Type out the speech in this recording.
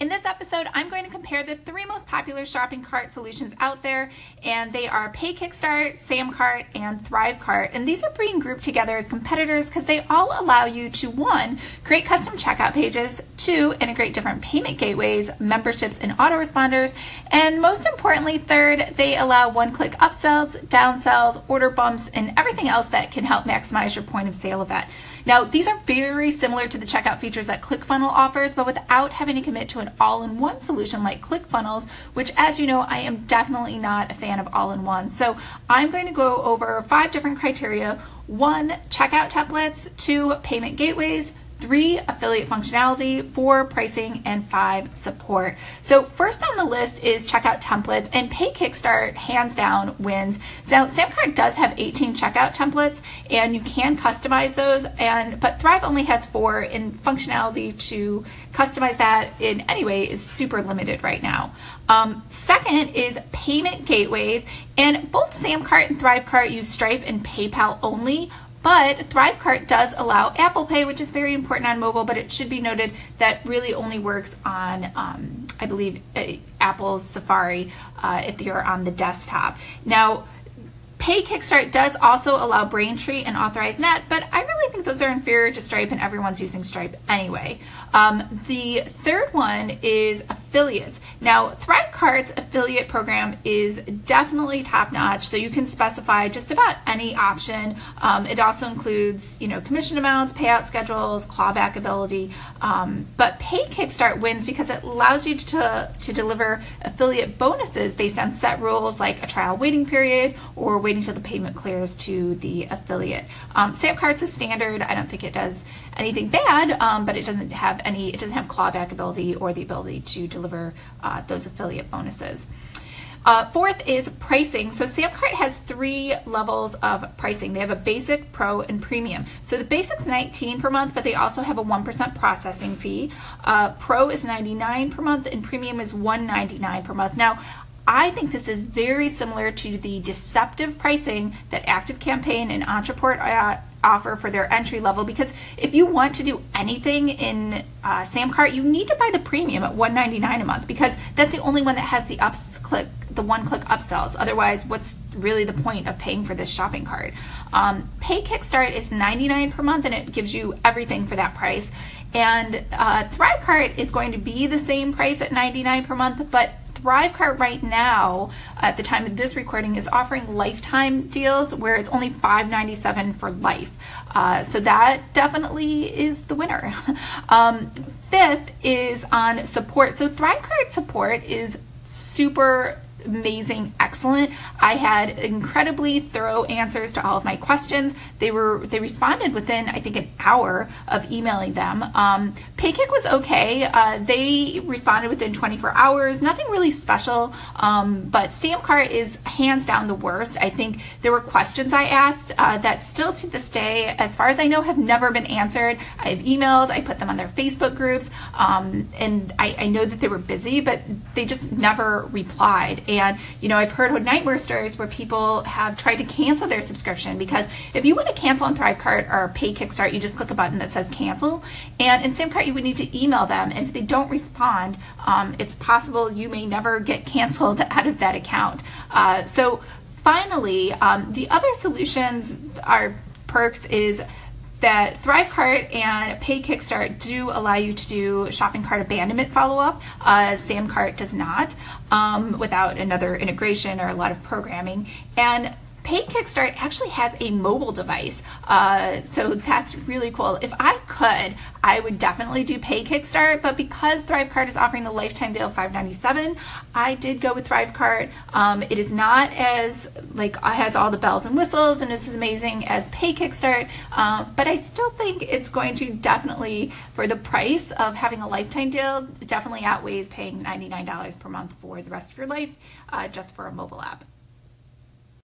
In this episode, I'm going to compare the three most popular shopping cart solutions out there, and they are Pay Kickstart, Samcart, and ThriveCart. And these are being grouped together as competitors because they all allow you to one, create custom checkout pages, two, integrate different payment gateways, memberships, and autoresponders, and most importantly, third, they allow one-click upsells, downsells, order bumps, and everything else that can help maximize your point of sale event. Now, these are very similar to the checkout features that ClickFunnels offers, but without having to commit to an all-in-one solution like ClickFunnels, which as you know, I am definitely not a fan of all-in-one. So I'm going to go over five different criteria. One, checkout templates, two, payment gateways, three, affiliate functionality, four, pricing, and five, support. So first on the list is checkout templates, and Pay Kickstart hands down wins. Now, Samcart does have 18 checkout templates, and you can customize those, and but Thrive only has four, and functionality to customize that in any way is super limited right now. Um, second is payment gateways, and both Samcart and ThriveCart use Stripe and PayPal only, but ThriveCart does allow Apple Pay, which is very important on mobile, but it should be noted that really only works on, um, I believe, uh, Apple's Safari uh, if you're on the desktop. Now, Pay Kickstart does also allow Braintree and Authorize.Net, but I really think those are inferior to Stripe and everyone's using Stripe anyway. Um, the third one is affiliates. Now, ThriveCart's affiliate program is definitely top notch, so you can specify just about any option. Um, it also includes, you know, commission amounts, payout schedules, clawback ability. Um, but Pay Kickstart wins because it allows you to, to deliver affiliate bonuses based on set rules like a trial waiting period or waiting till the payment clears to the affiliate. Um, Samcart's is standard. I don't think it does anything bad, um, but it doesn't have any, it doesn't have clawback ability or the ability to deliver uh, those affiliate bonuses. Uh, fourth is pricing. So Samcart has three levels of pricing. They have a basic, pro, and premium. So the basic's 19 per month, but they also have a 1% processing fee. Uh, pro is 99 per month, and premium is 199 per month. Now, I think this is very similar to the deceptive pricing that Active Campaign and Ontraport uh, offer for their entry level because if you want to do anything in uh, Samcart, you need to buy the premium at 199 a month because that's the only one that has the ups click the one click upsells. Otherwise, what's really the point of paying for this shopping cart? Um, Pay Kickstart is 99 per month and it gives you everything for that price. And uh, ThriveCart is going to be the same price at 99 per month, but ThriveCart right now, at the time of this recording, is offering lifetime deals where it's only $5.97 for life. Uh, so that definitely is the winner. um, fifth is on support. So ThriveCart support is super amazing, excellent. I had incredibly thorough answers to all of my questions. They were they responded within I think an hour of emailing them. Um, Paykick was okay. Uh, they responded within 24 hours. Nothing really special, um, but Samcart is hands down the worst. I think there were questions I asked uh, that still to this day, as far as I know, have never been answered. I've emailed, I put them on their Facebook groups, um, and I, I know that they were busy, but they just never replied. And, you know, I've heard nightmare stories where people have tried to cancel their subscription because if you want to cancel on ThriveCart or Pay Kickstart, you just click a button that says cancel. And in Samcart, you would need to email them. And if they don't respond, um, it's possible you may never get canceled out of that account. Uh, so finally, um, the other solutions are perks is that ThriveCart and Pay Kickstart do allow you to do shopping cart abandonment follow-up. Uh, Samcart does not um, without another integration or a lot of programming. And Pay Kickstart actually has a mobile device, uh, so that's really cool. If I could, I would definitely do Pay Kickstart, but because ThriveCart is offering the lifetime deal of 597, I did go with ThriveCart. Um, it is not as like has all the bells and whistles and is as amazing as Pay Kickstart, uh, but I still think it's going to definitely, for the price of having a lifetime deal, definitely outweighs paying $99 per month for the rest of your life uh, just for a mobile app.